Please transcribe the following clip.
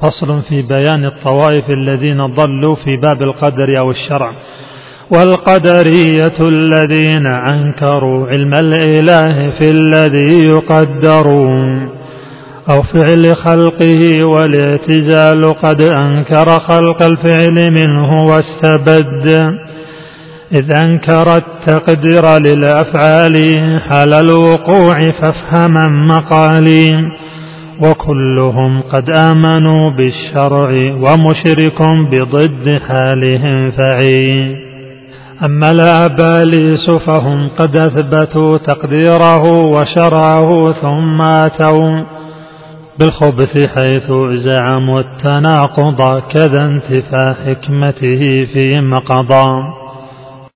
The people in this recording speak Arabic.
فصل في بيان الطوائف الذين ضلوا في باب القدر أو الشرع. والقدرية الذين أنكروا علم الإله في الذي يقدر أو فعل خلقه والاعتزال قد أنكر خلق الفعل منه واستبد. إذ أنكر التقدير للأفعال حال الوقوع فافهما مقالي. وكلهم قد آمنوا بالشرع ومشرك بضد حالهم فعي أما الآباليس فهم قد أثبتوا تقديره وشرعه ثم أتوا بالخبث حيث زعموا التناقض كذا انتفى حكمته في مقضى